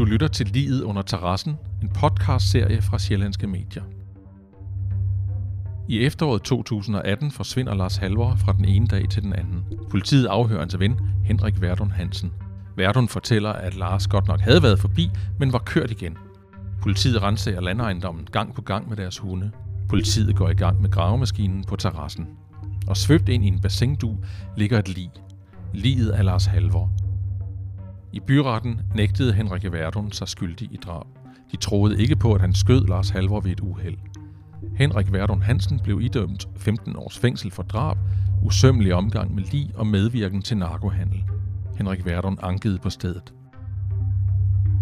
Du lytter til Livet under terrassen, en podcastserie fra Sjællandske Medier. I efteråret 2018 forsvinder Lars Halvor fra den ene dag til den anden. Politiet afhører hans ven, Henrik Verdun Hansen. Verdun fortæller, at Lars godt nok havde været forbi, men var kørt igen. Politiet renser landejendommen gang på gang med deres hunde. Politiet går i gang med gravemaskinen på terrassen. Og svøbt ind i en bassindu ligger et lig. Liget af Lars Halvor. I byretten nægtede Henrik Verdun sig skyldig i drab. De troede ikke på, at han skød Lars Halvor ved et uheld. Henrik Verdun Hansen blev idømt 15 års fængsel for drab, usømmelig omgang med lig og medvirken til narkohandel. Henrik Verdun ankede på stedet.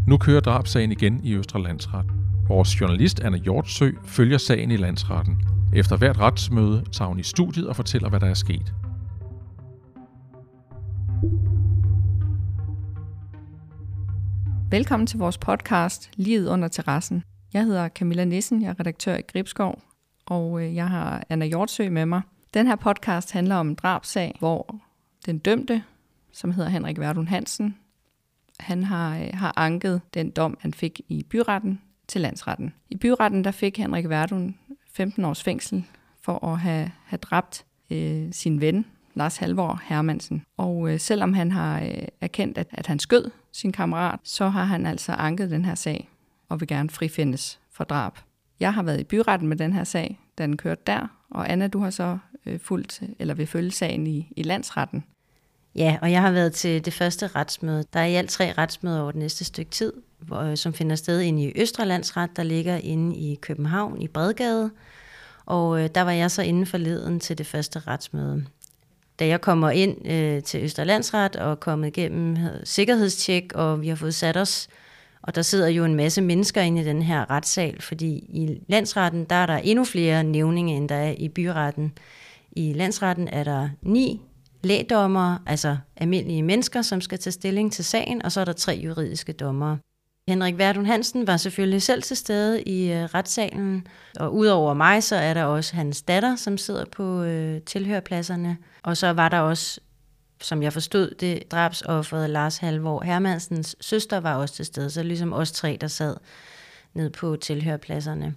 Nu kører drabsagen igen i Østre Landsret. Vores journalist Anna Hjortsø følger sagen i landsretten. Efter hvert retsmøde tager hun i studiet og fortæller, hvad der er sket. Velkommen til vores podcast Livet under terrassen. Jeg hedder Camilla Nissen, jeg er redaktør i Gribskov, og øh, jeg har Anna Hjortsø med mig. Den her podcast handler om en drabsag, hvor den dømte, som hedder Henrik Verdun Hansen, han har, øh, har anket den dom, han fik i byretten til landsretten. I byretten der fik Henrik Verdun 15 års fængsel for at have, have dræbt øh, sin ven, Lars Halvor Hermansen. Og øh, selvom han har øh, erkendt, at, at han skød sin kammerat, så har han altså anket den her sag og vil gerne frifindes for drab. Jeg har været i byretten med den her sag, da den kørte der, og Anna, du har så øh, fulgt, eller vil følge sagen i, i landsretten. Ja, og jeg har været til det første retsmøde. Der er i alt tre retsmøder over det næste stykke tid, hvor, øh, som finder sted inde i Østre Landsret, der ligger inde i København i Bredgade. Og øh, der var jeg så inde forleden til det første retsmøde. Da jeg kommer ind øh, til Østerlandsret og er kommet igennem sikkerhedstjek, og vi har fået sat os, og der sidder jo en masse mennesker inde i den her retssal, fordi i landsretten, der er der endnu flere nævninge, end der er i byretten. I landsretten er der ni lægdommere, altså almindelige mennesker, som skal tage stilling til sagen, og så er der tre juridiske dommere. Henrik Verdun Hansen var selvfølgelig selv til stede i øh, retssalen, og udover mig, så er der også hans datter, som sidder på øh, tilhørpladserne. Og så var der også, som jeg forstod det, drabsofferet Lars Halvor Hermansens søster var også til stede, så ligesom os tre, der sad ned på tilhørpladserne.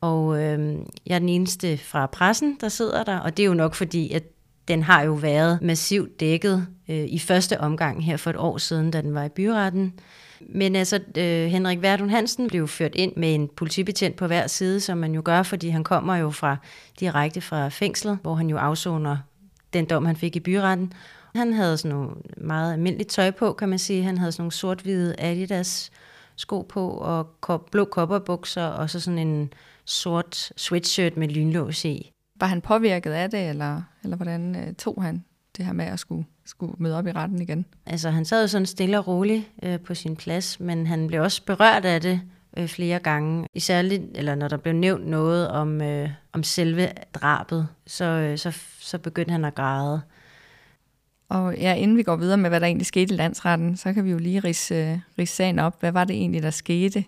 Og øh, jeg er den eneste fra pressen, der sidder der, og det er jo nok fordi, at den har jo været massivt dækket øh, i første omgang her for et år siden, da den var i byretten. Men altså, øh, Henrik Verdun Hansen blev ført ind med en politibetjent på hver side, som man jo gør, fordi han kommer jo fra direkte fra fængslet, hvor han jo afsoner den dom, han fik i byretten. Han havde sådan nogle meget almindeligt tøj på, kan man sige. Han havde sådan nogle sort-hvide Adidas sko på, og kop, blå kopperbukser, og så sådan en sort sweatshirt med lynlås i. Var han påvirket af det, eller, eller hvordan øh, tog han det her med at skulle, skulle møde op i retten igen? Altså, han sad jo sådan stille og roligt øh, på sin plads, men han blev også berørt af det øh, flere gange. Især eller når der blev nævnt noget om, øh, om selve drabet, så, øh, så, så begyndte han at græde. Og ja, inden vi går videre med, hvad der egentlig skete i landsretten, så kan vi jo lige rise, øh, rise sagen op. Hvad var det egentlig, der skete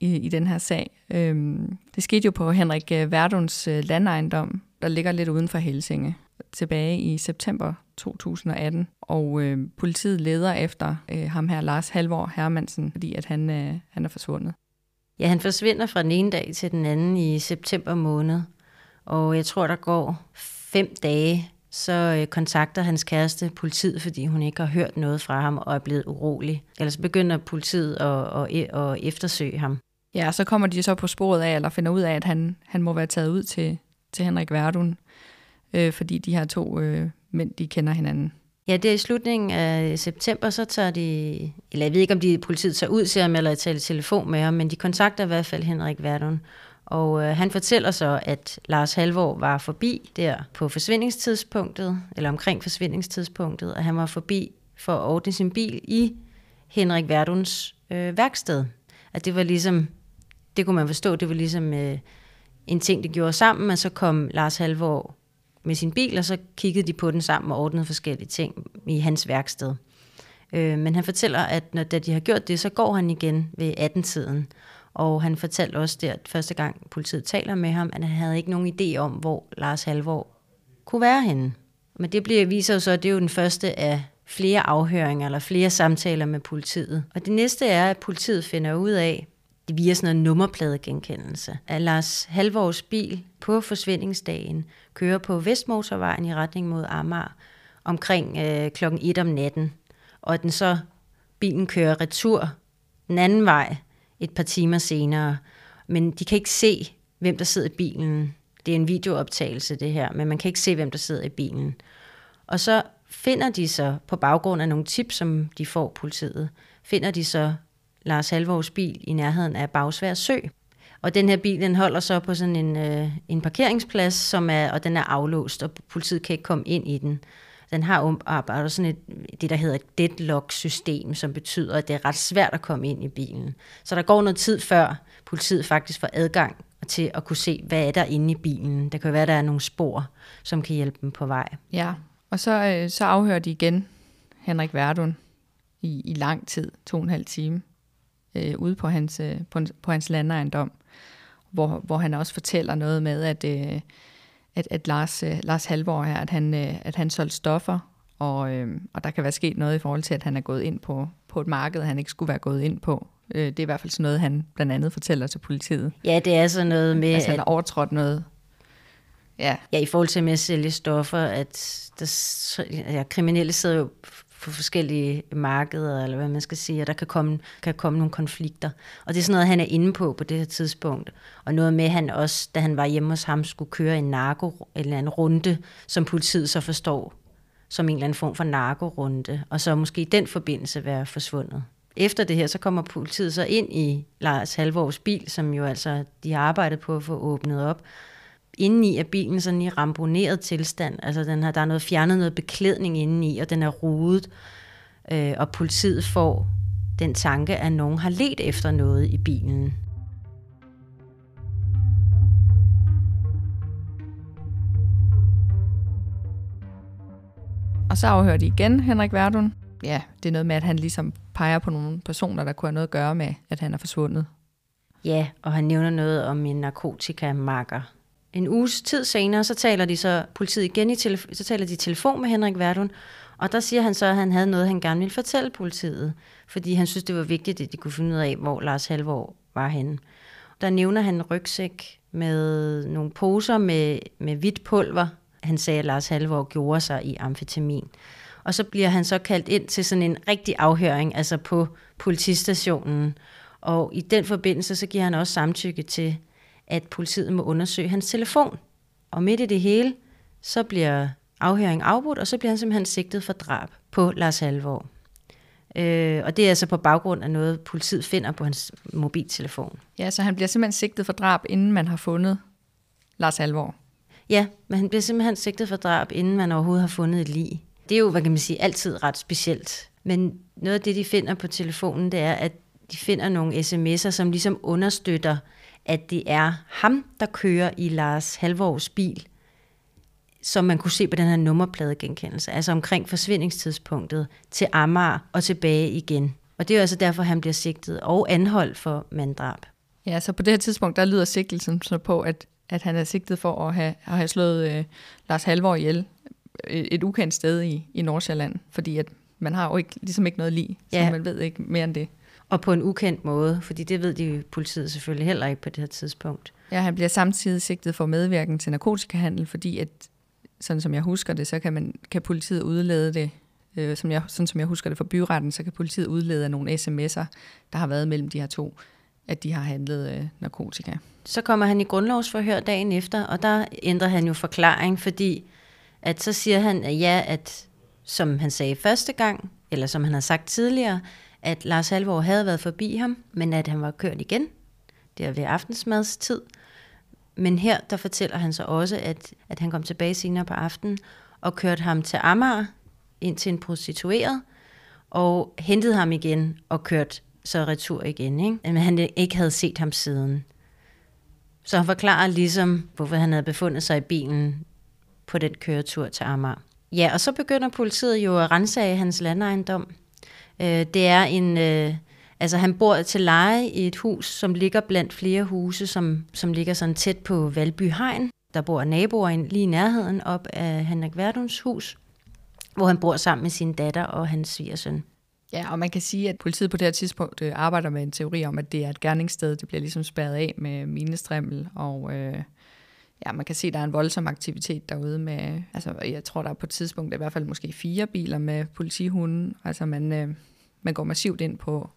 i, i den her sag? Øhm, det skete jo på Henrik øh, Verduns øh, landejendom, der ligger lidt uden for Helsinge, tilbage i september 2018. Og øh, politiet leder efter øh, ham her, Lars Halvor Hermansen, fordi at han, øh, han er forsvundet. Ja, han forsvinder fra den ene dag til den anden i september måned. Og jeg tror, der går fem dage, så øh, kontakter hans kæreste politiet, fordi hun ikke har hørt noget fra ham og er blevet urolig. Ellers begynder politiet at, at, at eftersøge ham. Ja, så kommer de så på sporet af, eller finder ud af, at han, han må være taget ud til, til Henrik Verdun, øh, fordi de her to øh, mænd, de kender hinanden. Ja, det er i slutningen af september, så tager de, eller jeg ved ikke, om de politiet tager ud til ham, eller taler telefon med ham, men de kontakter i hvert fald Henrik Verdun. Og øh, han fortæller så, at Lars Halvor var forbi der på forsvindingstidspunktet, eller omkring forsvindingstidspunktet, og han var forbi for at ordne sin bil i Henrik Verduns øh, værksted. At det var ligesom, det kunne man forstå, det var ligesom øh, en ting, de gjorde sammen, og så kom Lars Halvor med sin bil, og så kiggede de på den sammen og ordnede forskellige ting i hans værksted. Øh, men han fortæller, at når da de har gjort det, så går han igen ved 18-tiden. Og han fortalte også der, at første gang politiet taler med ham, at han havde ikke nogen idé om, hvor Lars Halvor kunne være henne. Men det bliver, viser jo så, at det er jo den første af flere afhøringer eller flere samtaler med politiet. Og det næste er, at politiet finder ud af, det via sådan en nummerpladegenkendelse, at Lars Halvors bil på forsvindingsdagen kører på Vestmotorvejen i retning mod Amager omkring øh, klokken 1 om natten, og den så bilen kører retur den anden vej et par timer senere. Men de kan ikke se, hvem der sidder i bilen. Det er en videooptagelse, det her, men man kan ikke se, hvem der sidder i bilen. Og så finder de så, på baggrund af nogle tips, som de får politiet, finder de så Lars Halvors bil i nærheden af Bagsvær Sø. Og den her bil, den holder så på sådan en, øh, en parkeringsplads, som er, og den er aflåst, og politiet kan ikke komme ind i den. Den har arbejdet sådan et, det, der hedder et deadlock-system, som betyder, at det er ret svært at komme ind i bilen. Så der går noget tid før politiet faktisk får adgang til at kunne se, hvad er der inde i bilen. Der kan være, at der er nogle spor, som kan hjælpe dem på vej. Ja, og så, øh, så afhører de igen Henrik Verdun i, i lang tid, to og en halv time, øh, ude på hans, øh, på, på hans landejendom, hvor, hvor han også fortæller noget med, at, øh, at, at Lars, øh, Lars Halvor her, at han, øh, at han solgte stoffer, og, øh, og der kan være sket noget i forhold til, at han er gået ind på, på et marked, han ikke skulle være gået ind på. Øh, det er i hvert fald sådan noget, han blandt andet fortæller til politiet. Ja, det er sådan noget med... Altså, han har overtrådt noget. Ja. ja, i forhold til med at sælge stoffer, at der, ja, kriminelle sidder jo på forskellige markeder, eller hvad man skal sige, og der kan komme, kan komme nogle konflikter. Og det er sådan noget, han er inde på på det her tidspunkt. Og noget med, han også, da han var hjemme hos ham, skulle køre en narko, eller en runde, som politiet så forstår som en eller anden form for narkorunde, og så måske i den forbindelse være forsvundet. Efter det her, så kommer politiet så ind i Lars Halvårs bil, som jo altså, de har arbejdet på at få åbnet op, indeni er bilen sådan i ramponeret tilstand. Altså den har, der er noget fjernet noget beklædning indeni, og den er rodet. Øh, og politiet får den tanke, at nogen har let efter noget i bilen. Og så afhører de igen Henrik Verdun. Ja, det er noget med, at han ligesom peger på nogle personer, der kunne have noget at gøre med, at han er forsvundet. Ja, og han nævner noget om en narkotikamarker, en uges tid senere, så taler de så politiet igen i telefon, så taler de i telefon med Henrik Verdun, og der siger han så, at han havde noget, han gerne ville fortælle politiet, fordi han synes, det var vigtigt, at de kunne finde ud af, hvor Lars Halvor var henne. Der nævner han en rygsæk med nogle poser med, med hvidt pulver. Han sagde, at Lars Halvor gjorde sig i amfetamin. Og så bliver han så kaldt ind til sådan en rigtig afhøring, altså på politistationen. Og i den forbindelse, så giver han også samtykke til, at politiet må undersøge hans telefon. Og midt i det hele, så bliver afhøringen afbrudt, og så bliver han simpelthen sigtet for drab på Lars Halvor. Øh, og det er altså på baggrund af noget, politiet finder på hans mobiltelefon. Ja, så han bliver simpelthen sigtet for drab, inden man har fundet Lars Halvor. Ja, men han bliver simpelthen sigtet for drab, inden man overhovedet har fundet et lig. Det er jo, hvad kan man sige, altid ret specielt. Men noget af det, de finder på telefonen, det er, at de finder nogle sms'er, som ligesom understøtter at det er ham, der kører i Lars Halvårs bil, som man kunne se på den her nummerpladegenkendelse, altså omkring forsvindingstidspunktet til Amager og tilbage igen. Og det er jo altså derfor, han bliver sigtet og anholdt for manddrab. Ja, så på det her tidspunkt, der lyder sigtelsen så på, at, at han er sigtet for at have, at have slået øh, Lars Halvor ihjel et, et ukendt sted i, i Nordsjælland, fordi at man har jo ikke, ligesom ikke noget lige, ja. så man ved ikke mere end det. Og på en ukendt måde, fordi det ved de politiet selvfølgelig heller ikke på det her tidspunkt. Ja, han bliver samtidig sigtet for medvirken til narkotikahandel, fordi at, sådan som jeg husker det, så kan, man, kan politiet udlede det, øh, som jeg, sådan som jeg husker det fra byretten, så kan politiet udlede af nogle sms'er, der har været mellem de her to, at de har handlet øh, narkotika. Så kommer han i grundlovsforhør dagen efter, og der ændrer han jo forklaring, fordi at så siger han, at ja, at som han sagde første gang, eller som han har sagt tidligere, at Lars Halvor havde været forbi ham, men at han var kørt igen. Det er ved aftensmadstid. Men her, der fortæller han så også, at, at han kom tilbage senere på aftenen og kørte ham til Amager ind til en prostitueret, og hentede ham igen og kørte så retur igen. Ikke? Men han ikke havde set ham siden. Så han forklarer ligesom, hvorfor han havde befundet sig i bilen på den køretur til Amager. Ja, og så begynder politiet jo at rensage hans landejendom. Øh, det er en... Øh, altså han bor til leje i et hus, som ligger blandt flere huse, som, som ligger sådan tæt på Valby Hegn. Der bor naboer lige i nærheden op af Henrik Verduns hus. hvor han bor sammen med sin datter og hans svigersøn. Ja, og man kan sige, at politiet på det her tidspunkt øh, arbejder med en teori om, at det er et gerningssted. Det bliver ligesom spærret af med minestrimmel, og øh, ja, man kan se, at der er en voldsom aktivitet derude med, altså jeg tror, der er på et tidspunkt i hvert fald måske fire biler med politihunden. Altså man, øh, man går massivt ind på,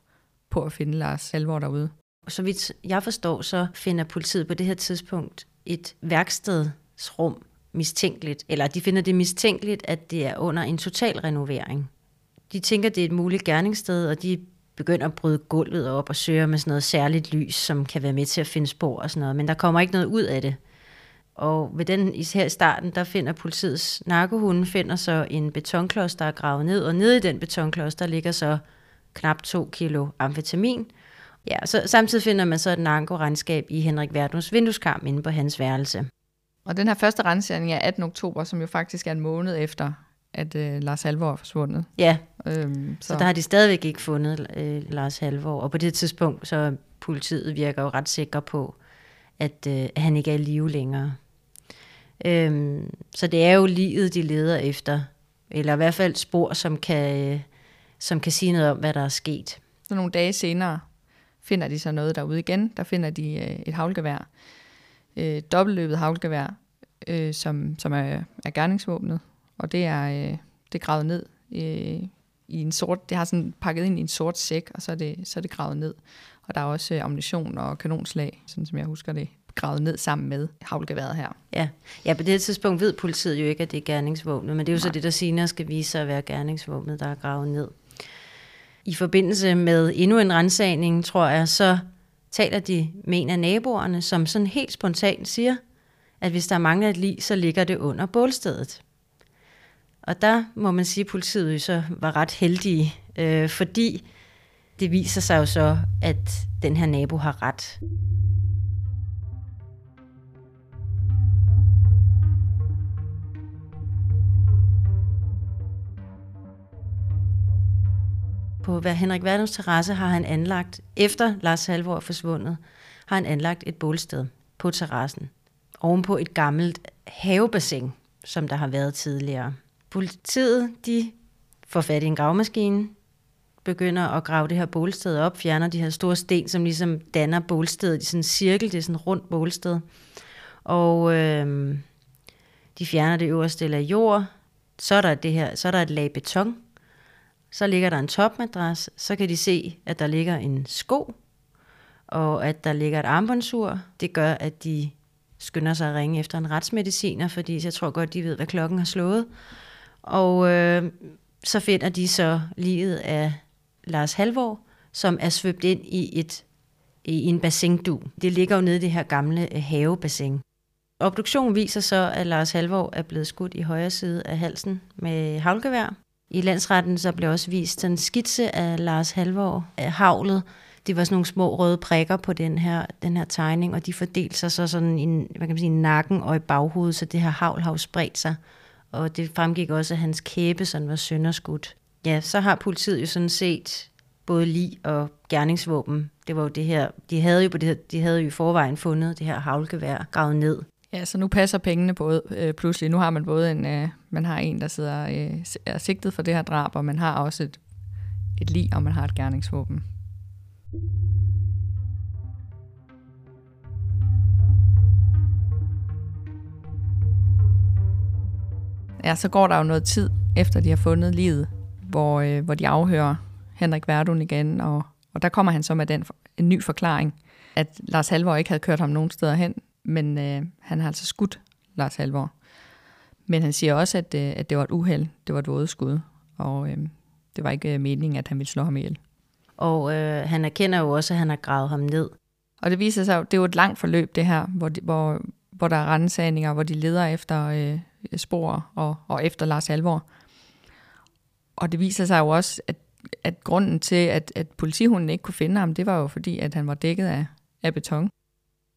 på at finde Lars Alvor derude. Og Så vidt jeg forstår, så finder politiet på det her tidspunkt et værkstedsrum mistænkeligt, eller de finder det mistænkeligt, at det er under en total renovering. De tænker, det er et muligt gerningssted, og de begynder at bryde gulvet op og søger med sådan noget særligt lys, som kan være med til at finde spor og sådan noget, men der kommer ikke noget ud af det. Og ved den her i starten, der finder politiets narkohunde finder så en betonklods, der er gravet ned, og nede i den betonklods, der ligger så knap 2 kilo amfetamin. Ja, så samtidig finder man så et narkoregnskab i Henrik Verdums vindueskarm inde på hans værelse. Og den her første rensning er 18. oktober, som jo faktisk er en måned efter, at øh, Lars Halvor er forsvundet. Ja, øhm, så. så der har de stadigvæk ikke fundet øh, Lars Halvor, og på det tidspunkt, så politiet virker jo ret sikre på, at øh, han ikke er i live længere. Øhm, så det er jo livet, de leder efter, eller i hvert fald spor, som kan, som kan sige noget om, hvad der er sket. Så nogle dage senere finder de så noget derude igen. Der finder de øh, et havlgevær, øh, dobbeltløbet havlgevær, øh, som, som er, er gerningsvåbnet, og det er, øh, det er gravet ned øh, i en sort, det har sådan pakket ind i en sort sæk, og så er det, så er det gravet ned. Og der er også øh, ammunition og kanonslag, sådan som jeg husker det, gravet ned sammen med havlgeværet her. Ja. ja, på det tidspunkt ved politiet jo ikke, at det er gerningsvåbnet, men det er jo Nej. så det, der senere skal vise sig at være gerningsvåbnet, der er gravet ned. I forbindelse med endnu en rensagning, tror jeg, så taler de med en af naboerne, som sådan helt spontant siger, at hvis der mangler et lig, så ligger det under bålstedet. Og der må man sige, at politiet så var ret heldige, øh, fordi det viser sig jo så, at den her nabo har ret. På hvad Henrik Verdens terrasse har han anlagt, efter Lars Halvor er forsvundet, har han anlagt et bålsted på terrassen, ovenpå et gammelt havebassin, som der har været tidligere. Politiet, de får fat i en gravmaskine, begynder at grave det her bålsted op, fjerner de her store sten, som ligesom danner bålstedet i sådan en cirkel, det er sådan et rundt bålsted. Og øh, de fjerner det øverste lag jord, så er der, det her, så er der et lag beton, så ligger der en topmadras, så kan de se, at der ligger en sko, og at der ligger et armbåndsur. Det gør, at de skynder sig at ringe efter en retsmediciner, fordi jeg tror godt, de ved, hvad klokken har slået. Og øh, så finder de så livet af Lars Halvor, som er svøbt ind i et i en bassindu. Det ligger jo nede i det her gamle øh, havebassin. Obduktionen viser så, at Lars Halvor er blevet skudt i højre side af halsen med havlgevær. I landsretten så blev også vist en skitse af Lars Halvor af havlet. Det var sådan nogle små røde prikker på den her, den her tegning, og de fordelte sig så sådan i, hvad kan man sige, i nakken og i baghovedet, så det her havl har jo spredt sig. Og det fremgik også, at hans kæbe sådan var sønderskudt. Ja, så har politiet jo sådan set både lig og gerningsvåben. Det var jo det her, de havde jo på det her, de havde jo i forvejen fundet det her havlgevær gravet ned. Ja, så nu passer pengene både øh, pludselig. Nu har man både en, øh, man har en, der sidder øh, er sigtet for det her drab, og man har også et, et lig, og man har et gerningsvåben. Ja, så går der jo noget tid, efter de har fundet livet, hvor, øh, hvor de afhører Henrik Verdun igen, og, og der kommer han så med den, en ny forklaring, at Lars Halvor ikke havde kørt ham nogen steder hen, men øh, han har altså skudt Lars Halvor. Men han siger også, at, øh, at det var et uheld, det var et vådeskud, og øh, det var ikke øh, meningen, at han ville slå ham ihjel. Og øh, han erkender jo også, at han har gravet ham ned. Og det viser sig, det er jo et langt forløb, det her, hvor, de, hvor, hvor der er rensagninger, hvor de leder efter øh, spor og, og efter Lars Alvor. Og det viser sig jo også, at, at grunden til, at, at politihunden ikke kunne finde ham, det var jo fordi, at han var dækket af, af beton.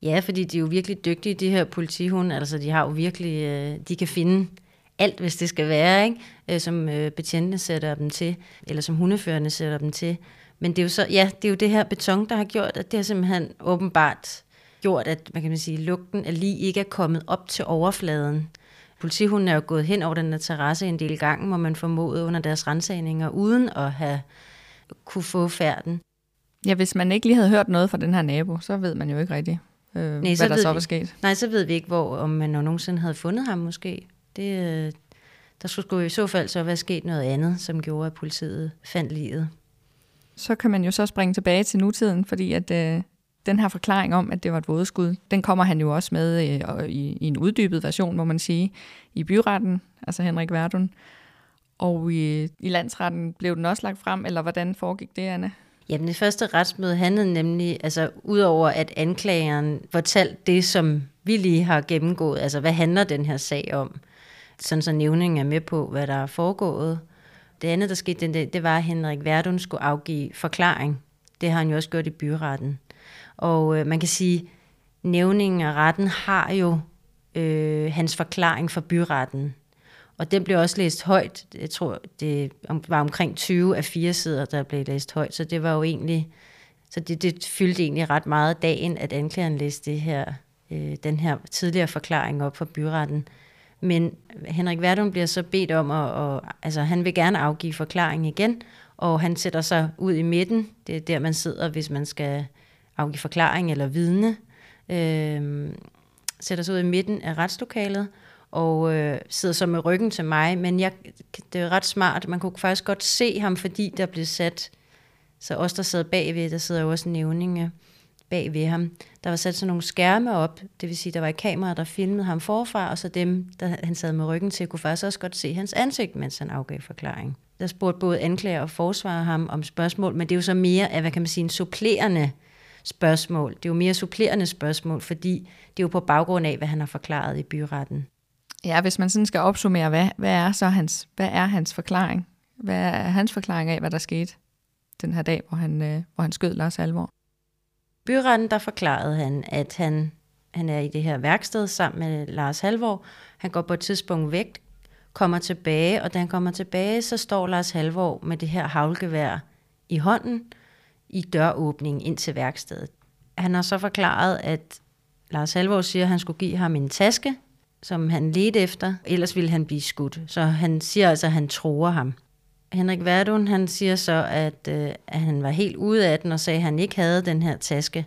Ja, fordi de er jo virkelig dygtige, de her politihunde. Altså, de har jo virkelig, øh, de kan finde alt, hvis det skal være, ikke? Øh, som øh, betjentene sætter dem til, eller som hundeførende sætter dem til. Men det er jo så, ja, det er jo det her beton, der har gjort, at det har simpelthen åbenbart gjort, at man kan sige, lugten af lige ikke er kommet op til overfladen. Politihunden er jo gået hen over den der terrasse en del gange, hvor man formodede under deres rensagninger, uden at have kunne få færden. Ja, hvis man ikke lige havde hørt noget fra den her nabo, så ved man jo ikke rigtigt, øh, Nej, hvad der så var sket. Nej, så ved vi ikke, hvor, om man nogensinde havde fundet ham måske. Det, øh, der skulle i så fald så være sket noget andet, som gjorde, at politiet fandt livet. Så kan man jo så springe tilbage til nutiden, fordi at øh, den her forklaring om, at det var et vådeskud, den kommer han jo også med øh, i, i en uddybet version, må man sige, i byretten, altså Henrik Verdun. Og i, i landsretten blev den også lagt frem, eller hvordan foregik det, Anne? Jamen det første retsmøde handlede nemlig, altså udover at anklageren fortalte det, som vi lige har gennemgået, altså hvad handler den her sag om, sådan så nævningen er med på, hvad der er foregået. Det andet, der skete, det, det var, at Henrik Verdun skulle afgive forklaring. Det har han jo også gjort i byretten. Og øh, man kan sige, nævningen af retten har jo øh, hans forklaring for byretten. Og den blev også læst højt. Jeg tror, det var omkring 20 af fire sider, der blev læst højt. Så det var jo egentlig, så det, det fyldte egentlig ret meget dagen, at anklageren læste det her, øh, den her tidligere forklaring op for byretten. Men Henrik Verdun bliver så bedt om at, og, altså han vil gerne afgive forklaring igen, og han sætter sig ud i midten. Det er der, man sidder, hvis man skal afgive forklaring eller vidne. Øh, sætter sig ud i midten af retslokalet, og øh, sidder så med ryggen til mig, men jeg, det er ret smart. Man kunne faktisk godt se ham, fordi der blev sat, så os, der sidder bagved, der sidder jo også nævninge øh, bag ved ham, der var sat sådan nogle skærme op, det vil sige, der var et kamera, der filmede ham forfra, og så dem, der han sad med ryggen til, kunne faktisk også godt se hans ansigt, mens han afgav forklaring. Der spurgte både anklager og forsvarer ham om spørgsmål, men det er jo så mere af, hvad kan man sige, en supplerende spørgsmål. Det er jo mere supplerende spørgsmål, fordi det er jo på baggrund af, hvad han har forklaret i byretten. Ja, hvis man sådan skal opsummere, hvad, hvad er så hans, hvad er hans forklaring? Hvad er hans forklaring af, hvad der skete den her dag, hvor han, øh, hvor han skød Lars Alvor? Byretten, der forklarede han, at han, han er i det her værksted sammen med Lars Halvor. Han går på et tidspunkt væk, kommer tilbage, og da han kommer tilbage, så står Lars Halvor med det her havlgevær i hånden i døråbningen ind til værkstedet. Han har så forklaret, at Lars Halvor siger, at han skulle give ham en taske, som han ledte efter, ellers ville han blive skudt. Så han siger altså, at han tror ham. Henrik Verdun, han siger så, at, øh, at han var helt ude af den, og sagde, at han ikke havde den her taske,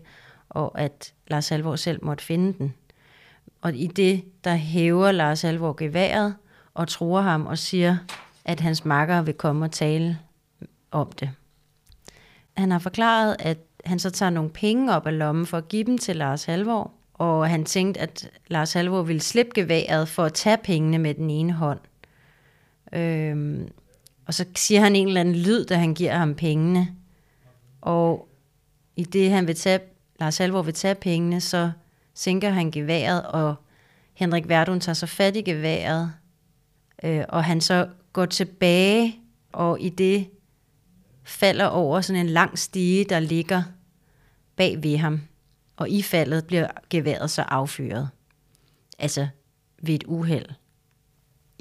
og at Lars Alvor selv måtte finde den. Og i det, der hæver Lars Alvor geværet, og tror ham og siger, at hans makker vil komme og tale om det. Han har forklaret, at han så tager nogle penge op af lommen for at give dem til Lars Halvor, og han tænkte, at Lars Halvor ville slippe geværet for at tage pengene med den ene hånd. Øhm, og så siger han en eller anden lyd, da han giver ham pengene. Og i det, han vil tage, Lars Halvor vil tage pengene, så sænker han geværet, og Henrik Verdun tager så fat i geværet, øh, og han så går tilbage, og i det falder over sådan en lang stige, der ligger bag ved ham og i faldet bliver geværet så affyret. Altså ved et uheld.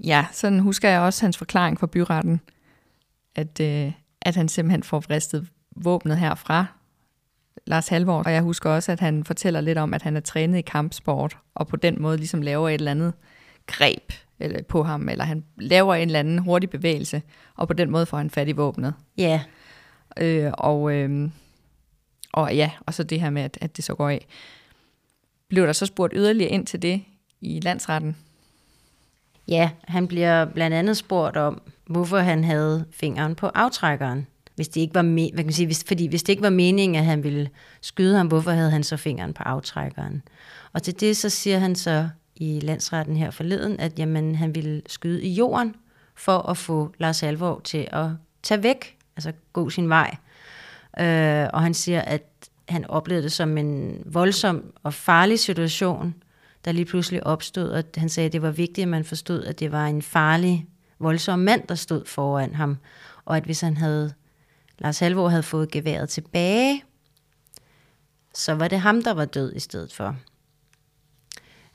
Ja, sådan husker jeg også hans forklaring for byretten, at, øh, at han simpelthen får vristet våbnet herfra, Lars Halvor. Og jeg husker også, at han fortæller lidt om, at han er trænet i kampsport, og på den måde ligesom laver et eller andet greb eller på ham, eller han laver en eller anden hurtig bevægelse, og på den måde får han fat i våbnet. Ja. Øh, og, øh, og ja, og så det her med, at, at det så går af. Blev der så spurgt yderligere ind til det i landsretten? Ja, han bliver blandt andet spurgt om, hvorfor han havde fingeren på aftrækkeren. Hvis det ikke var me- hvad kan man sige, hvis, fordi hvis det ikke var meningen, at han ville skyde ham, hvorfor havde han så fingeren på aftrækkeren? Og til det så siger han så i landsretten her forleden, at jamen, han ville skyde i jorden for at få Lars Alvor til at tage væk, altså gå sin vej. Øh, og han siger, at han oplevede det som en voldsom og farlig situation, der lige pludselig opstod, og han sagde, at det var vigtigt, at man forstod, at det var en farlig, voldsom mand, der stod foran ham, og at hvis han havde, Lars Halvor havde fået geværet tilbage, så var det ham, der var død i stedet for.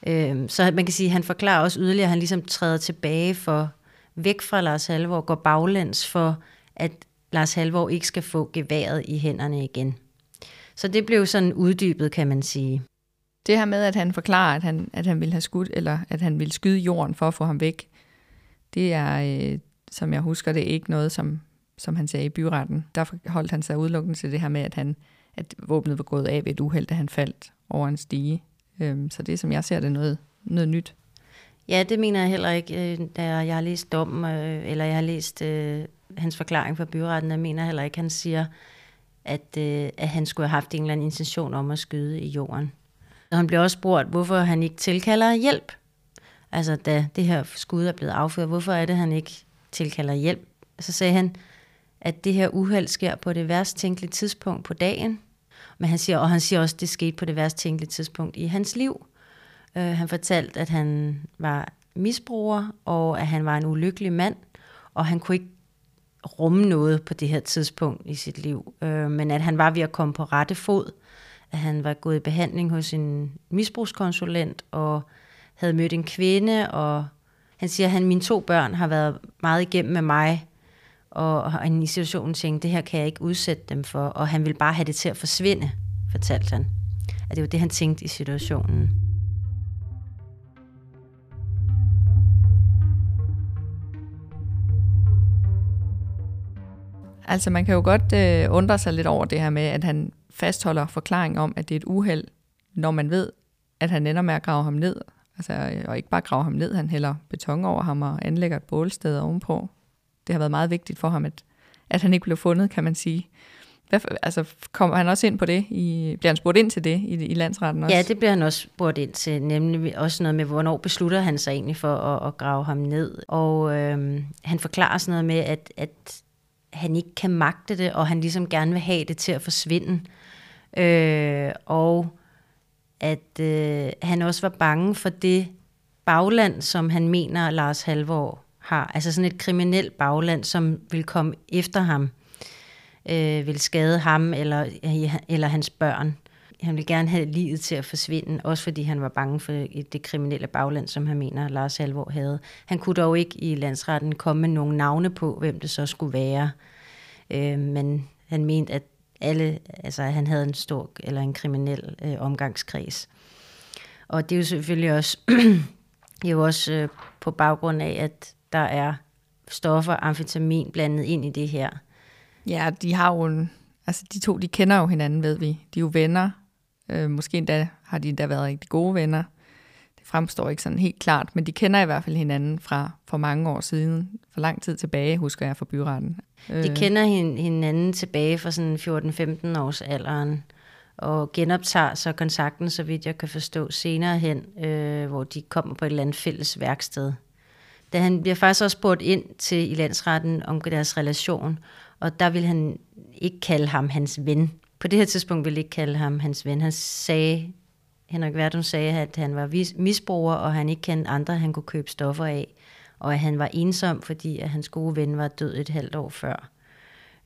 Øh, så man kan sige, at han forklarer også yderligere, at han ligesom træder tilbage for, væk fra Lars Halvor, går baglæns for, at Lars Halvor ikke skal få geværet i hænderne igen. Så det blev sådan uddybet, kan man sige. Det her med, at han forklarer, at han, at han vil have skudt, eller at han vil skyde jorden for at få ham væk, det er, øh, som jeg husker det, ikke noget, som, som han sagde i byretten. Der holdt han sig udelukkende til det her med, at, han, at våbnet var gået af ved et uheld, da han faldt over en stige. Øhm, så det, som jeg ser, det er noget, noget nyt. Ja, det mener jeg heller ikke, øh, da jeg har læst dommen, øh, eller jeg har læst øh, hans forklaring fra byretten. Jeg mener heller ikke, han siger, at, øh, at han skulle have haft en eller anden intention om at skyde i jorden. Og han bliver også spurgt, hvorfor han ikke tilkalder hjælp. Altså, da det her skud er blevet affyret, hvorfor er det, han ikke tilkalder hjælp? Så sagde han, at det her uheld sker på det værst tænkelige tidspunkt på dagen. Men han siger, og han siger også, at det skete på det værst tænkelige tidspunkt i hans liv. Øh, han fortalte, at han var misbruger, og at han var en ulykkelig mand, og han kunne ikke rumme noget på det her tidspunkt i sit liv. øh, men at han var ved at komme på rette fod, at han var gået i behandling hos en misbrugskonsulent, og havde mødt en kvinde, og han siger, at han, mine to børn har været meget igennem med mig, og han i situationen tænkte, det her kan jeg ikke udsætte dem for, og han vil bare have det til at forsvinde, fortalte han. At det var det, han tænkte i situationen. Altså man kan jo godt øh, undre sig lidt over det her med, at han fastholder forklaring om, at det er et uheld, når man ved, at han ender med at grave ham ned. Altså, øh, og ikke bare grave ham ned, han hælder beton over ham og anlægger et bålsted ovenpå. Det har været meget vigtigt for ham, at, at han ikke blev fundet, kan man sige. Hvad, altså, kommer han også ind på det? I, bliver han spurgt ind til det i, i landsretten også? Ja, det bliver han også spurgt ind til, nemlig også noget med, hvornår beslutter han sig egentlig for at, at grave ham ned. Og øhm, han forklarer sådan noget med, at, at han ikke kan magte det, og han ligesom gerne vil have det til at forsvinde. Øh, og at øh, han også var bange for det bagland, som han mener, Lars Halvor har. Altså sådan et kriminelt bagland, som vil komme efter ham, øh, vil skade ham eller, eller hans børn. Han ville gerne have livet til at forsvinde, også fordi han var bange for det kriminelle bagland, som han mener, Lars Halvor havde. Han kunne dog ikke i landsretten komme med nogle navne på, hvem det så skulle være. Øh, men han mente, at alle, altså han havde en stor eller en kriminel øh, omgangskreds. Og det er jo selvfølgelig også, det er jo også øh, på baggrund af, at der er stoffer, amfetamin blandet ind i det her. Ja, de har jo en, altså de to, de kender jo hinanden, ved vi. De er jo venner. Øh, måske endda har de endda været rigtig gode venner. Det fremstår ikke sådan helt klart, men de kender i hvert fald hinanden fra for mange år siden. For lang tid tilbage, husker jeg fra byretten. Øh. De kender hinanden tilbage fra sådan 14-15 års alderen og genoptager så kontakten, så vidt jeg kan forstå, senere hen, øh, hvor de kommer på et eller andet fælles værksted. Da han bliver faktisk også spurgt ind til i landsretten om deres relation, og der vil han ikke kalde ham hans ven. På det her tidspunkt ville ikke kalde ham hans ven. Han sagde, Henrik Verdun sagde, at han var misbruger, og han ikke kendte andre, han kunne købe stoffer af og at han var ensom, fordi at hans gode ven var død et halvt år før.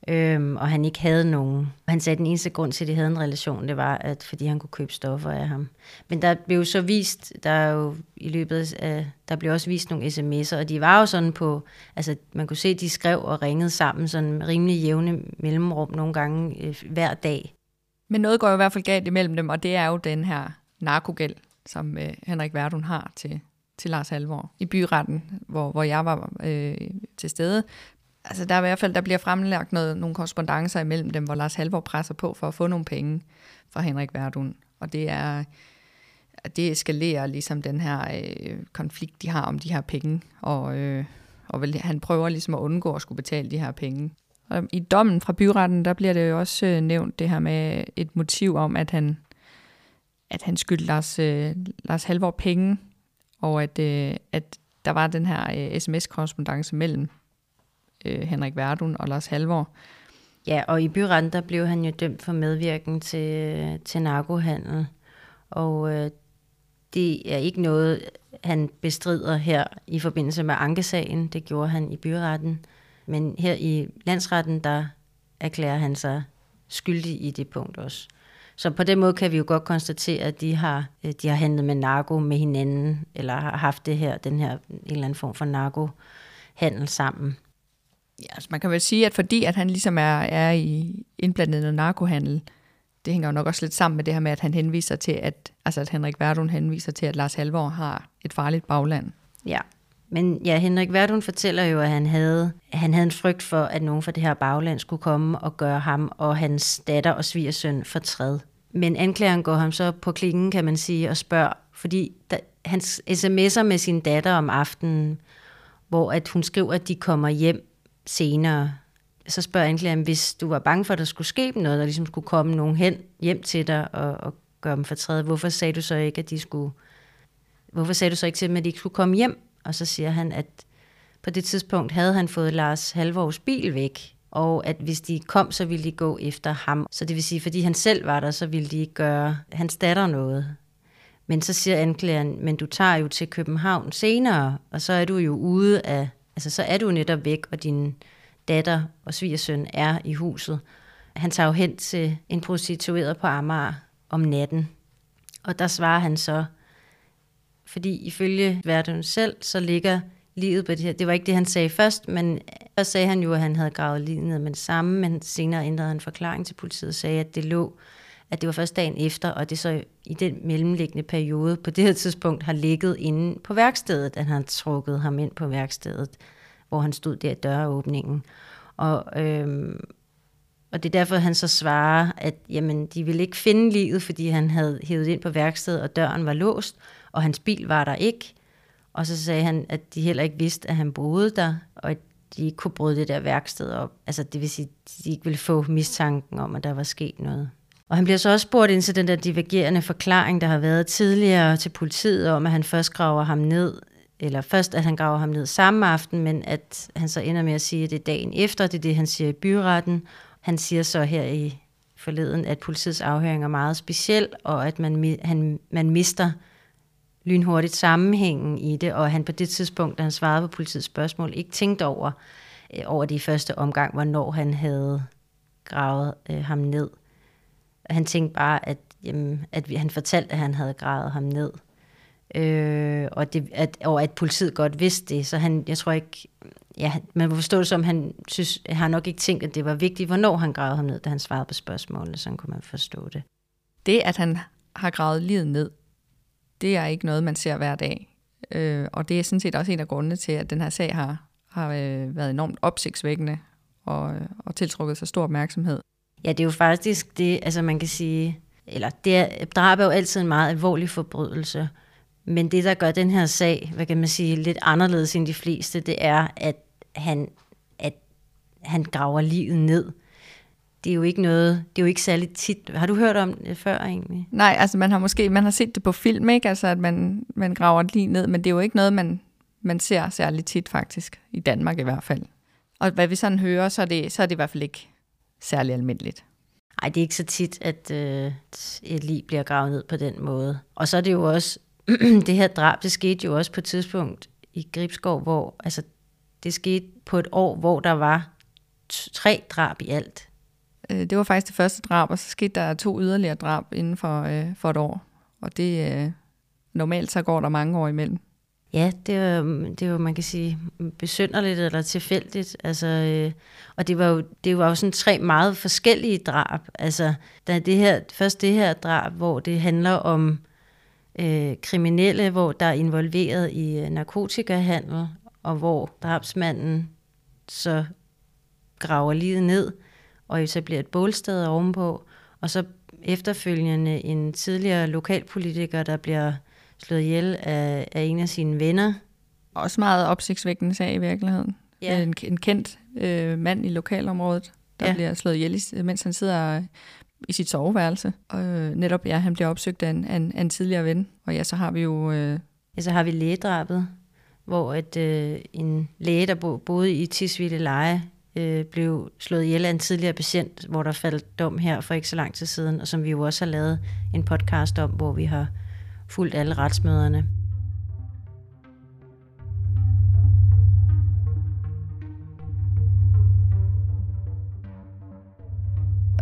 Øhm, og han ikke havde nogen. Han sagde, at den eneste grund til, at de havde en relation, det var, at fordi han kunne købe stoffer af ham. Men der blev så vist, der er jo i løbet af, der blev også vist nogle sms'er, og de var jo sådan på, altså man kunne se, at de skrev og ringede sammen sådan rimelig jævne mellemrum nogle gange øh, hver dag. Men noget går jo i hvert fald galt imellem dem, og det er jo den her narkogæld, som øh, Henrik Verdun har til, til Lars Halvor i byretten, hvor, hvor jeg var øh, til stede. Altså der er i hvert fald, der bliver fremlagt noget, nogle korrespondencer imellem dem, hvor Lars Halvor presser på for at få nogle penge fra Henrik Verdun. Og det er, det eskalerer ligesom den her øh, konflikt, de har om de her penge, og, øh, og vel, han prøver ligesom at undgå at skulle betale de her penge. Og I dommen fra byretten, der bliver det jo også øh, nævnt det her med et motiv om, at han, at han skyldte Lars, øh, Lars Halvor penge, og at, øh, at der var den her øh, sms-korrespondence mellem øh, Henrik Verdun og Lars Halvor. Ja, og i byretten, der blev han jo dømt for medvirken til, til narkohandel, og øh, det er ikke noget, han bestrider her i forbindelse med ankesagen. Det gjorde han i byretten. Men her i landsretten, der erklærer han sig skyldig i det punkt også. Så på den måde kan vi jo godt konstatere, at de har, øh, de har handlet med narko med hinanden, eller har haft det her, den her en eller anden form for narkohandel sammen. Ja, altså man kan vel sige, at fordi at han ligesom er, er i indblandet i narkohandel, det hænger jo nok også lidt sammen med det her med, at han henviser til, at Altså at Henrik Verdun henviser til, at Lars Halvor har et farligt bagland. Ja, men ja, Henrik Verdun fortæller jo, at han havde, han havde en frygt for, at nogen fra det her bagland skulle komme og gøre ham og hans datter og svigersøn fortræd. Men anklageren går ham så på klingen, kan man sige, og spørger, fordi der, hans sms'er med sin datter om aftenen, hvor at hun skriver, at de kommer hjem senere, så spørger anklageren, hvis du var bange for, at der skulle ske noget, der ligesom skulle komme nogen hen hjem til dig og, og gøre dem fortræd, hvorfor sagde du så ikke, at de skulle... Hvorfor sagde du så ikke til dem, at de ikke skulle komme hjem? Og så siger han, at på det tidspunkt havde han fået Lars Halvors bil væk, og at hvis de kom, så ville de gå efter ham. Så det vil sige, fordi han selv var der, så ville de ikke gøre hans datter noget. Men så siger anklageren, men du tager jo til København senere, og så er du jo ude af, altså så er du netop væk, og din datter og svigersøn er i huset. Han tager jo hen til en prostitueret på Amager om natten, og der svarer han så, fordi ifølge verden selv, så ligger livet på det her. Det var ikke det, han sagde først, men først sagde han jo, at han havde gravet livet ned med det samme, men senere ændrede han forklaring til politiet og sagde, at det lå at det var først dagen efter, og det så i den mellemliggende periode på det her tidspunkt har ligget inde på værkstedet, at han trukket ham ind på værkstedet, hvor han stod der i døråbningen. Og, øhm, og det er derfor, han så svarer, at jamen, de ville ikke finde livet, fordi han havde hævet ind på værkstedet, og døren var låst, og hans bil var der ikke. Og så sagde han, at de heller ikke vidste, at han boede der, og at de ikke kunne bryde det der værksted op. Altså det vil sige, at de ikke ville få mistanken om, at der var sket noget. Og han bliver så også spurgt ind til den der divergerende forklaring, der har været tidligere til politiet om, at han først graver ham ned, eller først at han graver ham ned samme aften, men at han så ender med at sige, at det er dagen efter, det er det, han siger i byretten. Han siger så her i forleden, at politiets afhøring er meget speciel, og at man, han, man mister lynhurtigt sammenhængen i det, og han på det tidspunkt, da han svarede på politiets spørgsmål, ikke tænkte over, øh, over det i første omgang, hvornår han havde gravet øh, ham ned. Han tænkte bare, at, jamen, at vi, han fortalte, at han havde gravet ham ned. Øh, og, det, at, og at politiet godt vidste det. Så han, jeg tror ikke, ja, man må forstå det som, han synes, har nok ikke tænkt, at det var vigtigt, hvornår han gravede ham ned, da han svarede på spørgsmålene, Sådan kunne man forstå det. Det, at han har gravet livet ned, det er ikke noget, man ser hver dag. Øh, og det er sådan set også en af grundene til, at den her sag har, har øh, været enormt opsigtsvækkende og, og tiltrukket sig stor opmærksomhed. Ja, det er jo faktisk det, altså man kan sige, eller det er, drab er jo altid en meget alvorlig forbrydelse, men det, der gør den her sag, hvad kan man sige, lidt anderledes end de fleste, det er, at han, at han graver livet ned. Det er jo ikke noget, det er jo ikke særlig tit. Har du hørt om det før egentlig? Nej, altså man har måske, man har set det på film, ikke? Altså at man, man graver lige ned, men det er jo ikke noget, man, man ser særlig tit faktisk, i Danmark i hvert fald. Og hvad vi sådan hører, så er det, så er det i hvert fald ikke særlig almindeligt. Nej, det er ikke så tit, at øh, et lig bliver gravet ned på den måde. Og så er det jo også, det her drab, det skete jo også på et tidspunkt i Gribskov, hvor altså, det skete på et år, hvor der var tre drab i alt. Øh, det var faktisk det første drab, og så skete der to yderligere drab inden for, øh, for et år. Og det øh, normalt så går der mange år imellem. Ja, det er, det er jo, man kan sige, besynderligt eller tilfældigt. Altså, øh, og det var, jo, det var jo sådan tre meget forskellige drab. Altså, der er det her, først det her drab, hvor det handler om øh, kriminelle, hvor der er involveret i øh, narkotikahandel, og hvor drabsmanden så graver livet ned og etablerer et bålsted ovenpå, og så efterfølgende en tidligere lokalpolitiker, der bliver slået ihjel af, af en af sine venner. Også meget opsigtsvækkende sag i virkeligheden. Ja. En, en kendt øh, mand i lokalområdet, der ja. bliver slået ihjel, mens han sidder i sit soveværelse. Og øh, netop, ja, han bliver opsøgt af en, af, en, af en tidligere ven. Og ja, så har vi jo... Øh... Ja, så har vi lægedrabet, hvor et, øh, en læge, der bo, boede i Tisvilde Leje, øh, blev slået ihjel af en tidligere patient, hvor der faldt dom her for ikke så lang tid siden, og som vi jo også har lavet en podcast om, hvor vi har fulgt alle retsmøderne.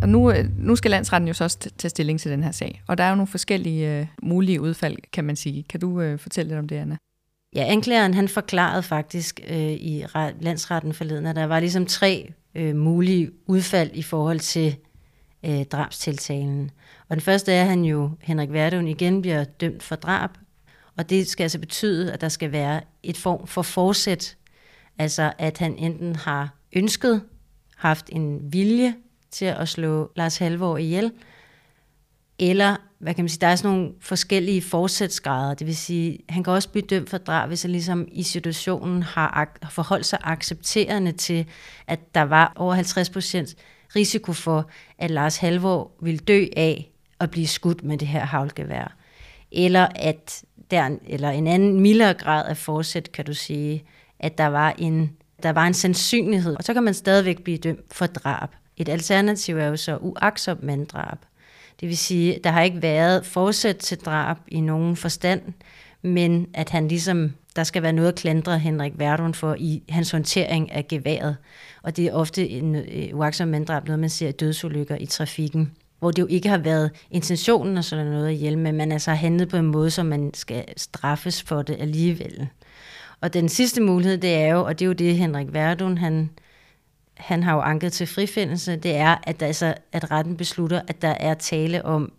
Og nu, øh, nu skal landsretten jo så også tage stilling til den her sag. Og der er jo nogle forskellige uh, mulige udfald, kan man sige. Kan du uh, fortælle lidt om det, Anna? Ja, anklageren han forklarede faktisk uh, i landsretten forleden, at der var ligesom tre uh, mulige udfald i forhold til øh, drabstiltalen. Og den første er, at han jo, Henrik Verdun, igen bliver dømt for drab, og det skal altså betyde, at der skal være et form for forsæt, altså at han enten har ønsket, haft en vilje til at slå Lars Halvor ihjel, eller, hvad kan man sige, der er sådan nogle forskellige forsætsgrader. Det vil sige, han kan også blive dømt for drab, hvis han ligesom i situationen har forholdt sig accepterende til, at der var over 50 procent risiko for, at Lars Halvor ville dø af at blive skudt med det her havlgevær. Eller at der, eller en anden mildere grad af forsæt, kan du sige, at der var en, der var en sandsynlighed, og så kan man stadigvæk blive dømt for drab. Et alternativ er jo så uaksomt manddrab. Det vil sige, der har ikke været forsæt til drab i nogen forstand, men at han ligesom, der skal være noget at klandre Henrik Verdun for i hans håndtering af geværet. Og det er ofte en øh, uaksom manddrab, noget man ser i dødsulykker i trafikken hvor det jo ikke har været intentionen og sådan noget at hjælpe, men man altså har handlet på en måde, så man skal straffes for det alligevel. Og den sidste mulighed, det er jo, og det er jo det, Henrik Verdun, han, han har jo anket til frifindelse, det er, at, der altså, at retten beslutter, at der er tale om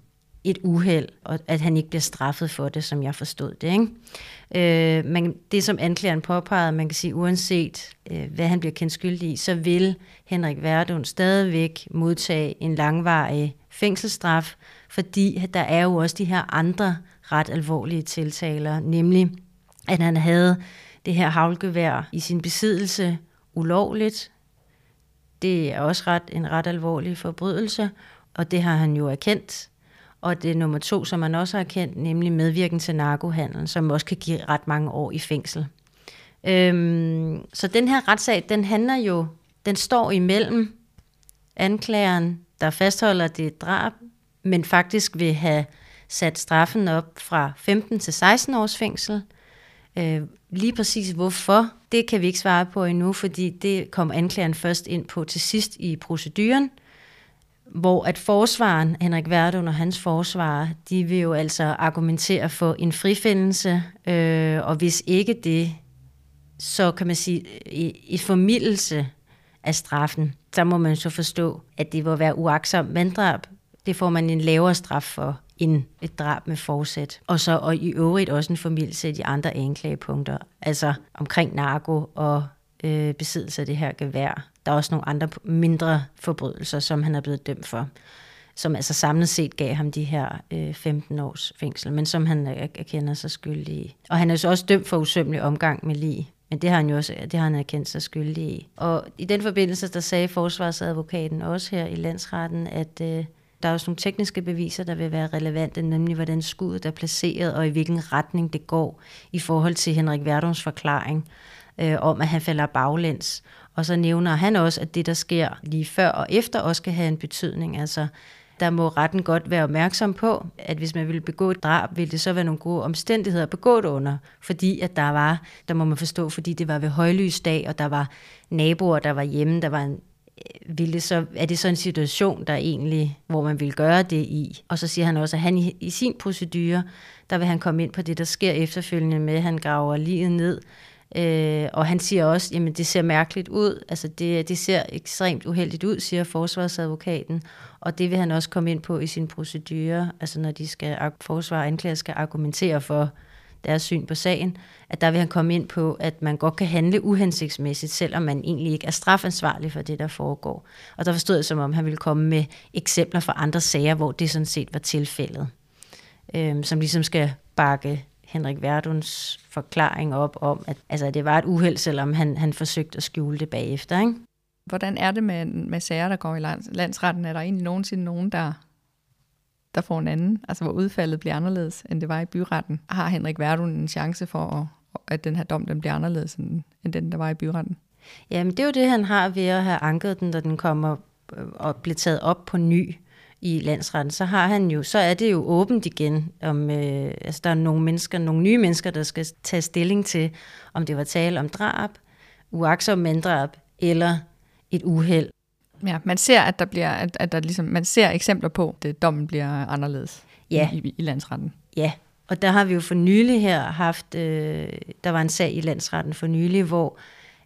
et uheld, og at han ikke bliver straffet for det, som jeg forstod det. Ikke? Øh, men det, som anklageren påpegede, man kan sige, uanset øh, hvad han bliver kendt skyldig i, så vil Henrik Verdun stadigvæk modtage en langvarig fængselsstraf, fordi der er jo også de her andre ret alvorlige tiltaler, nemlig at han havde det her havlgevær i sin besiddelse ulovligt. Det er også ret, en ret alvorlig forbrydelse, og det har han jo erkendt. Og det er nummer to, som man også har erkendt, nemlig medvirken til narkohandel, som også kan give ret mange år i fængsel. Øhm, så den her retssag, den handler jo, den står imellem anklageren, der fastholder det drab, men faktisk vil have sat straffen op fra 15 til 16 års fængsel. Øh, lige præcis hvorfor, det kan vi ikke svare på endnu, fordi det kom anklageren først ind på til sidst i proceduren, hvor at forsvaren, Henrik Verdun og hans forsvar, de vil jo altså argumentere for en frifindelse, øh, og hvis ikke det, så kan man sige, øh, i, i formidelse af straffen, så må man så forstå, at det var være uaksom manddrab. Det får man en lavere straf for end et drab med forsæt. Og så og i øvrigt også en formidelse af de andre anklagepunkter, altså omkring narko og øh, besiddelse af det her gevær. Der er også nogle andre mindre forbrydelser, som han er blevet dømt for, som altså samlet set gav ham de her øh, 15 års fængsel, men som han erkender sig skyldig i. Og han er så også dømt for usømmelig omgang med lige. Men det har han jo også det har han erkendt sig skyldig i. Og i den forbindelse, der sagde forsvarsadvokaten også her i landsretten, at øh, der er også nogle tekniske beviser, der vil være relevante, nemlig hvordan skuddet er placeret, og i hvilken retning det går, i forhold til Henrik Verdums forklaring øh, om, at han falder baglæns. Og så nævner han også, at det, der sker lige før og efter, også kan have en betydning. Altså, der må retten godt være opmærksom på, at hvis man ville begå et drab, ville det så være nogle gode omstændigheder at begå det under. Fordi at der var, der må man forstå, fordi det var ved højlysdag, og der var naboer, der var hjemme, der var en øh, ville det så, er det så en situation, der egentlig, hvor man vil gøre det i? Og så siger han også, at han i, i sin procedure, der vil han komme ind på det, der sker efterfølgende med, at han graver livet ned, Øh, og han siger også, at det ser mærkeligt ud, altså det, det ser ekstremt uheldigt ud, siger forsvarsadvokaten, og det vil han også komme ind på i sin procedure, altså når de skal, forsvar og anklager skal argumentere for deres syn på sagen, at der vil han komme ind på, at man godt kan handle uhensigtsmæssigt, selvom man egentlig ikke er strafansvarlig for det, der foregår. Og der forstod jeg, som om han ville komme med eksempler fra andre sager, hvor det sådan set var tilfældet, øhm, som ligesom skal bakke Henrik Verduns forklaring op om, at altså, det var et uheld, selvom han, han forsøgte at skjule det bagefter. Ikke? Hvordan er det med, med sager, der går i lands, landsretten? Er der egentlig nogensinde nogen, der, der får en anden? Altså hvor udfaldet bliver anderledes, end det var i byretten? Har Henrik Verdun en chance for, at, at den her dom den bliver anderledes, end, end den, der var i byretten? Jamen det er jo det, han har ved at have anket den, da den kommer øh, og bliver taget op på ny i landsretten, så har han jo, så er det jo åbent igen, om øh, altså der er nogle mennesker, nogle nye mennesker, der skal tage stilling til, om det var tale om drab, uaksom manddrab eller et uheld. Ja, man ser, at der bliver, at, at der ligesom, man ser eksempler på, at dommen bliver anderledes ja. i, i landsretten. Ja, og der har vi jo for nylig her haft, øh, der var en sag i landsretten for nylig, hvor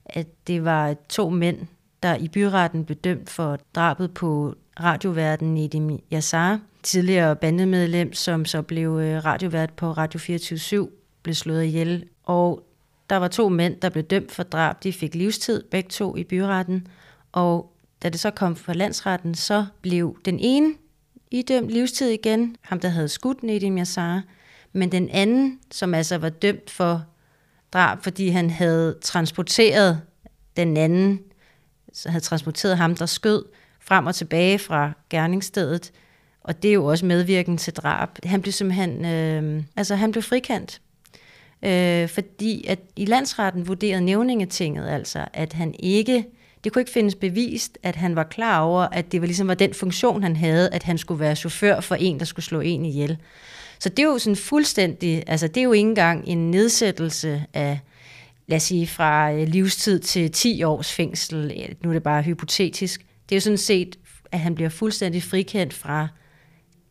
at det var to mænd, der i byretten blev dømt for drabet på radioverden Nedim Yassar, tidligere bandemedlem, som så blev øh, radiovært på Radio 24 blev slået ihjel. Og der var to mænd, der blev dømt for drab. De fik livstid, begge to i byretten. Og da det så kom fra landsretten, så blev den ene idømt livstid igen, ham der havde skudt Nedim Yassar, men den anden, som altså var dømt for drab, fordi han havde transporteret den anden, så havde transporteret ham, der skød, frem og tilbage fra gerningsstedet, og det er jo også medvirken til drab. Han blev simpelthen, øh, altså han blev frikendt, øh, fordi at i landsretten vurderede nævningetinget altså, at han ikke det kunne ikke findes bevist, at han var klar over, at det var ligesom var den funktion, han havde, at han skulle være chauffør for en, der skulle slå en ihjel. Så det er jo sådan fuldstændig, altså det er jo ikke engang en nedsættelse af, lad os sige, fra øh, livstid til 10 års fængsel. Nu er det bare hypotetisk. Det er jo sådan set, at han bliver fuldstændig frikendt fra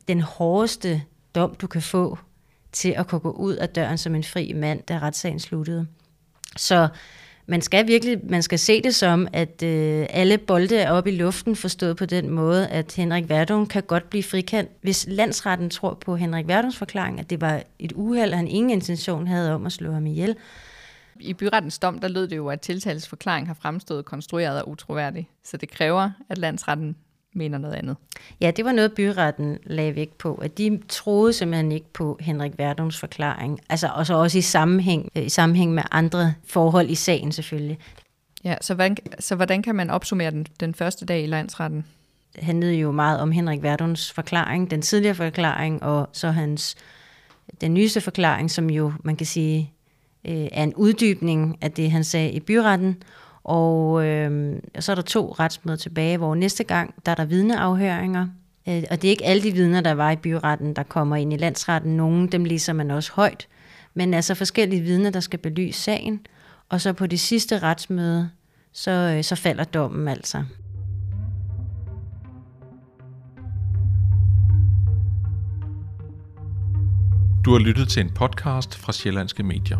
den hårdeste dom, du kan få til at kunne gå ud af døren som en fri mand, da retssagen sluttede. Så man skal virkelig man skal se det som, at øh, alle bolde er oppe i luften, forstået på den måde, at Henrik Verdun kan godt blive frikendt. Hvis landsretten tror på Henrik Verduns forklaring, at det var et uheld, og han ingen intention havde om at slå ham ihjel. I byrettens dom, der lød det jo, at tiltalets forklaring har fremstået konstrueret og utroværdig. Så det kræver, at landsretten mener noget andet. Ja, det var noget, byretten lagde vægt på, at de troede simpelthen ikke på Henrik Verdums forklaring. Altså og så også i sammenhæng, i sammenhæng med andre forhold i sagen selvfølgelig. Ja, så hvordan, så hvordan kan man opsummere den, den første dag i landsretten? Det handlede jo meget om Henrik Verduns forklaring, den tidligere forklaring, og så hans den nyeste forklaring, som jo, man kan sige, øh, er en uddybning af det, han sagde i byretten, og øh, så er der to retsmøder tilbage, hvor næste gang, der er der vidneafhøringer. Øh, og det er ikke alle de vidner, der var i byretten, der kommer ind i landsretten. Nogle dem læser man også højt. Men altså forskellige vidner, der skal belyse sagen. Og så på det sidste retsmøde, så, øh, så falder dommen altså. Du har lyttet til en podcast fra Sjællandske Medier.